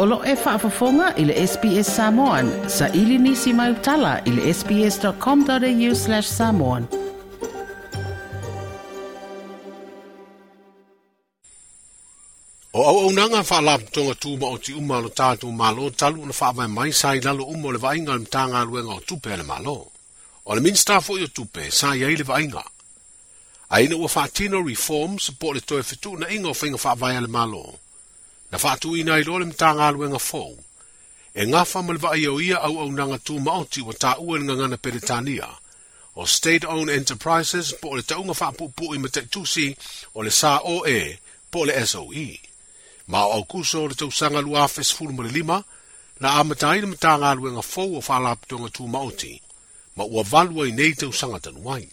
O lo e whaafafonga i le SPS Samoan. Sa ili nisi mai utala i le sps.com.au slash samoan. O au au nanga wha la tonga tūma o ti uma lo tātou malo talu na wha vai mai sai lalo umo le vainga le mtanga luenga o tupe le malo. O le minsta fo i o tupe sa iei le vainga. Aina ua wha tino reforms po le toe fitu na inga o whinga wha vai le malo. na fatu ina i lole mtanga alwe nga fōu. E ngafa malwa ayo ia au au nanga tū maoti wa tā ua nga ngana peritania, o state-owned enterprises po le taunga whapupu i mate tusi o le sā o e po le SOE. Ma au kuso le tausanga lua fes fulu mali lima, na amata ina mtanga alwe nga fōu o whalaptonga tū maoti, ma ua valua i nei tausanga tanuai.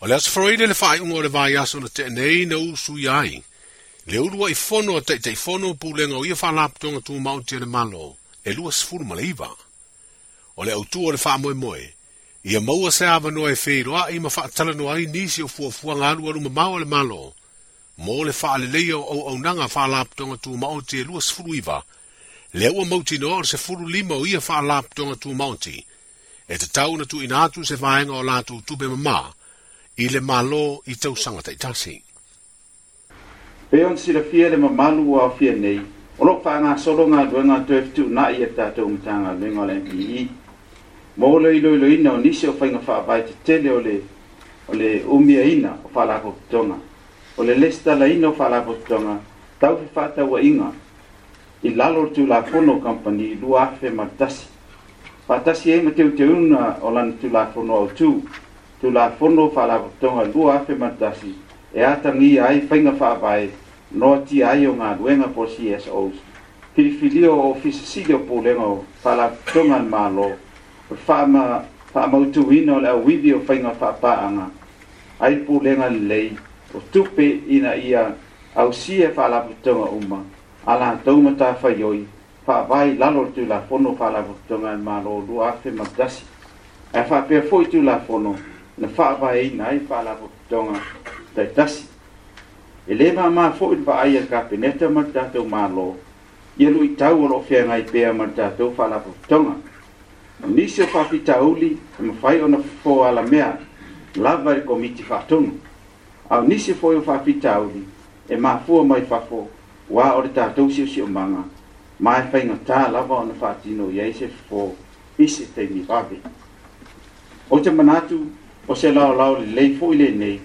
O le asfroide le fai ungo le vai aso na te nei na usu yai, Le urua i fono a teitei fono pu lenga o ia wha laptonga tu mauti ane malo, e lua sifuru maleiva. O le autu o le wha moe moe, ia maua se awa noa e feiroa i ma wha atala noa i nisi o fua fua ngā rua ruma mau ane malo, mo le wha ale leia o au nanga wha laptonga tu mauti e lua sifuru iwa, le ua mauti noa o se furu lima o ia wha laptonga tu mauti, e. e te tau na tu inatu se vaenga o lātu tupe mamā, i le malo i tau sangatai tasi. pe on silafia le mamalu aofia nei o loo faagasologa aluega na fetuunaʻi e tatou matagaluega o le mpi ma o le iloiloina o fa o faiga faavae tetele o le o le umiaina o faalakototoga o le lesi talaina o faalakototoga wa inga i lalo le tulafono o kampani lua afe ma le tasi faatasi ai e ma teuteuina o lana tulafono autū tulafono o faalakototoga lua afe ma tasi e atangi ai whainga whaapai no ti ai o ngā duenga po CSOs. Pirifilio o fisa sidi o pūlenga o whala tungan mālo, o whaama whaamautu ino le au widi o whainga whaapaanga, ai pūlenga li lei, o tupe ina ia au si e whalaputunga uma, ala taumata whaioi, whaapai lalo tu la fono whalaputunga i mālo o lua afe magdasi. E whaapia fwoi tu la fono, na whaapai ina ai whalaputunga taitasi e lē fo foʻi le va'aia kapeneta ma le tatou mālō ia luʻi tau o loo feagai pea ma le tatou faalapototoga fa nisi o faafitauli e mafai ona fofoala mea lava i e komiti faatonu ao nisi foi o faafitauli e fo mai fafo Wa o le tatou siʻosiʻomaga ma e faigatā lava ona faatino i ai se fofo i se taimi vave o te manatu o se laolao lelei foʻi nei,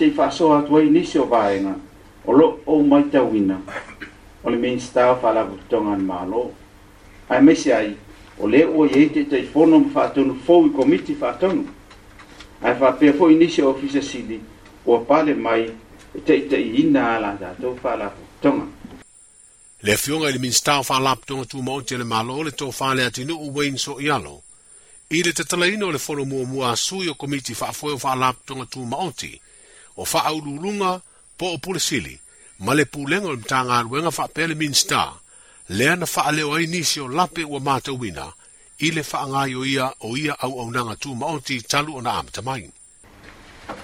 se faasoa atu ai nisi o vaega o loo ou mai tauina o le minista faalakototoga ana malo ae maisi ai o lē ua iai teʻitaʻifono ma faatonu fou i komiti faatonu ae faapea foʻi nisi o ofisa sili o pale mai e taʻitaʻiina a la tatou faalakototoga le afioga i le minista faalapotoga tumaʻoti te le malo le tofā le atinuu wayne soʻialo i le tatalaina o le folo muamua asui o komiti faafoe o faalapotoga tumaʻoti o faaulūluga po o pulesili ma le pulega o le matagaluega faapea le minista lea na faaleo ai nisi o lape ua matauina i le faagaioia o ia auaunaga tumaoti talu ona amatamai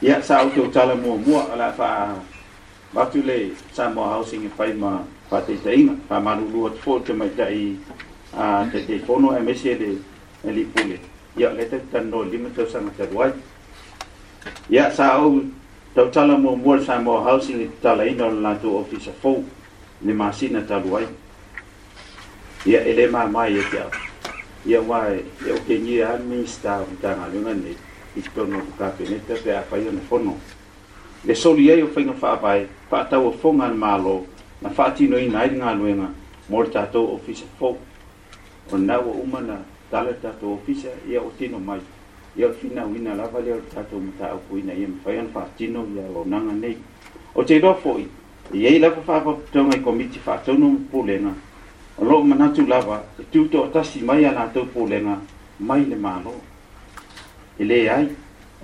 ia saʻautou tala muamua o laa faamatu le samoa housing e fai ma faateitaʻiga faamalūlū atu foʻi te maitaʻi a teteifono e mesi ele e lipule ia o le tatanoa lima tausaga telu ai ia saou tau tala mo mual sa mo housing i tala ina o lato office of folk ni masina talu ai. Ia ele ma mai e tia. Ia wai, ia o kenye a minsta o tanga lunga ni i tono o kape ni te te apai o ne fono. Le soli ei o whainga whaapai, whaatau o fonga ni malo, na whaatino ina i ngā luenga, mor tato office of folk. O nawa umana, tala tato office ia o tino mai tia ia fina wina lava le tatou mataupu ina ia mafaiana faatino ia lonaga nei o te iloa foʻi iai lava faapaputauga i komiti faataunu ma pulega o loo manatu lava e tutoʻatasi mai a latou pulega mai le malo e lē ai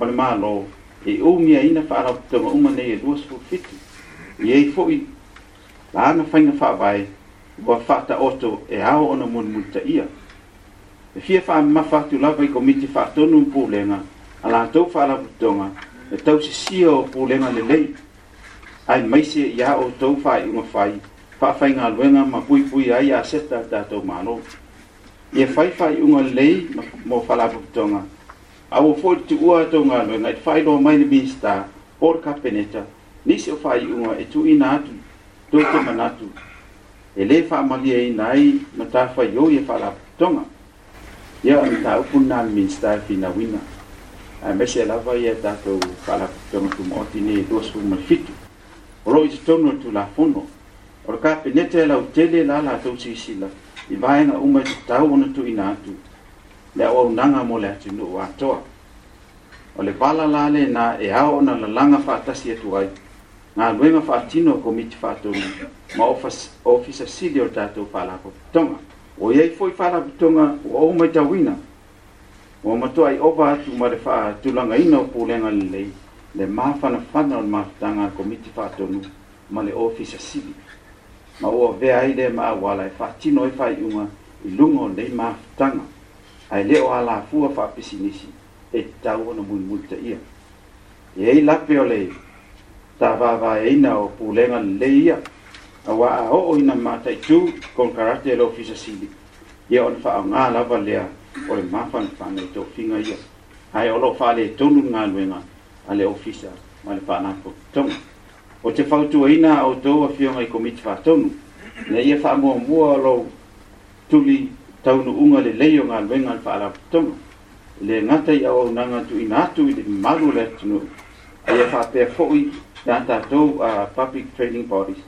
o le malo e umiaina faalaputauga uma nei e luasfulufitu iai foʻi lana faiga faavae ua faataoto e ao ona mulimulitaʻia e fia faamamafa atu lava i komiti faatonu i pulega a latou faalaputoga e tausisia o pulega lelei ae maise iā fa faaiʻuga fai faafaigaluega ma puipui ai a seta tatou malo ia e fai faaiʻuga lelei mo faalaputoga aua foʻi le tuua nga galuega i le faailoa mai le minista o e e le kapeneta nisi o faaiʻuga e tuuina atu tou temanatu e lē faamaliaina ai ma tafaiou ia faalaputoga ia ona taupunā minista finauina amese lava ia tatou faalafotoga tumaoti ne luasumalefiti o loo i oh, totonu e tulafono o le kapeneta e lautele la latou silasila i vaega uma e tatau ona tuuina atu le auaunaga mo le atunuu atoa o le vala la lenā e ao ona lalaga faatasi atu ai galuega faatino o komiti faatonu ma ofisa sili o le tatou faalafotoga o iai foi faalavitoga ua ou mai tauina ua matua i ova atu ma le faatulagaina o pulega lelei le mafanafana o le mafataga komiti faatonu ma le ofisa sili ma ua vea e e ai le maauala e faatino e faaiʻuga i luga o lelei mafataga ae lē o a lafua faapisi nisi e tatau ona muimuitaʻia e ai lape o le tavavaeina o pulega lelei ia awa a o ina mata tu kon karate lo fisa sibi ia on fa nga lava lea o le mafan fa nei to finga ia ai o lo fa le tonu nga luenga ale ofisa ma le fa na ko tong o te fa tu ina o to a fio ngai komit fa tonu na ia fa mo mo lo tuli taunu unga le leio nga luenga fa ala tonu le ngata ia o nanga tu ina tu i le malu le tunu ia fa pe foi na tatou a public training bodies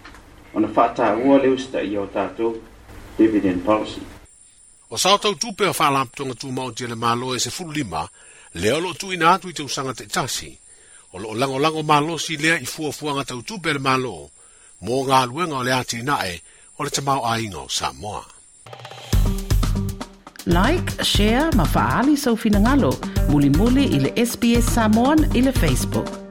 ona faatāua le usitaʻia o tatou dividend policy o sa o tautu pea tu tumau tia le malo e lima, lea o loo tuuina atu i te tasi. o lango malo si lea i fuafuaga tau pea le malo mo galuega o le a tinaʻe o le tamaoaiga sa samoa like share ma faaali soufinagalo muli muli le sps samon i facebook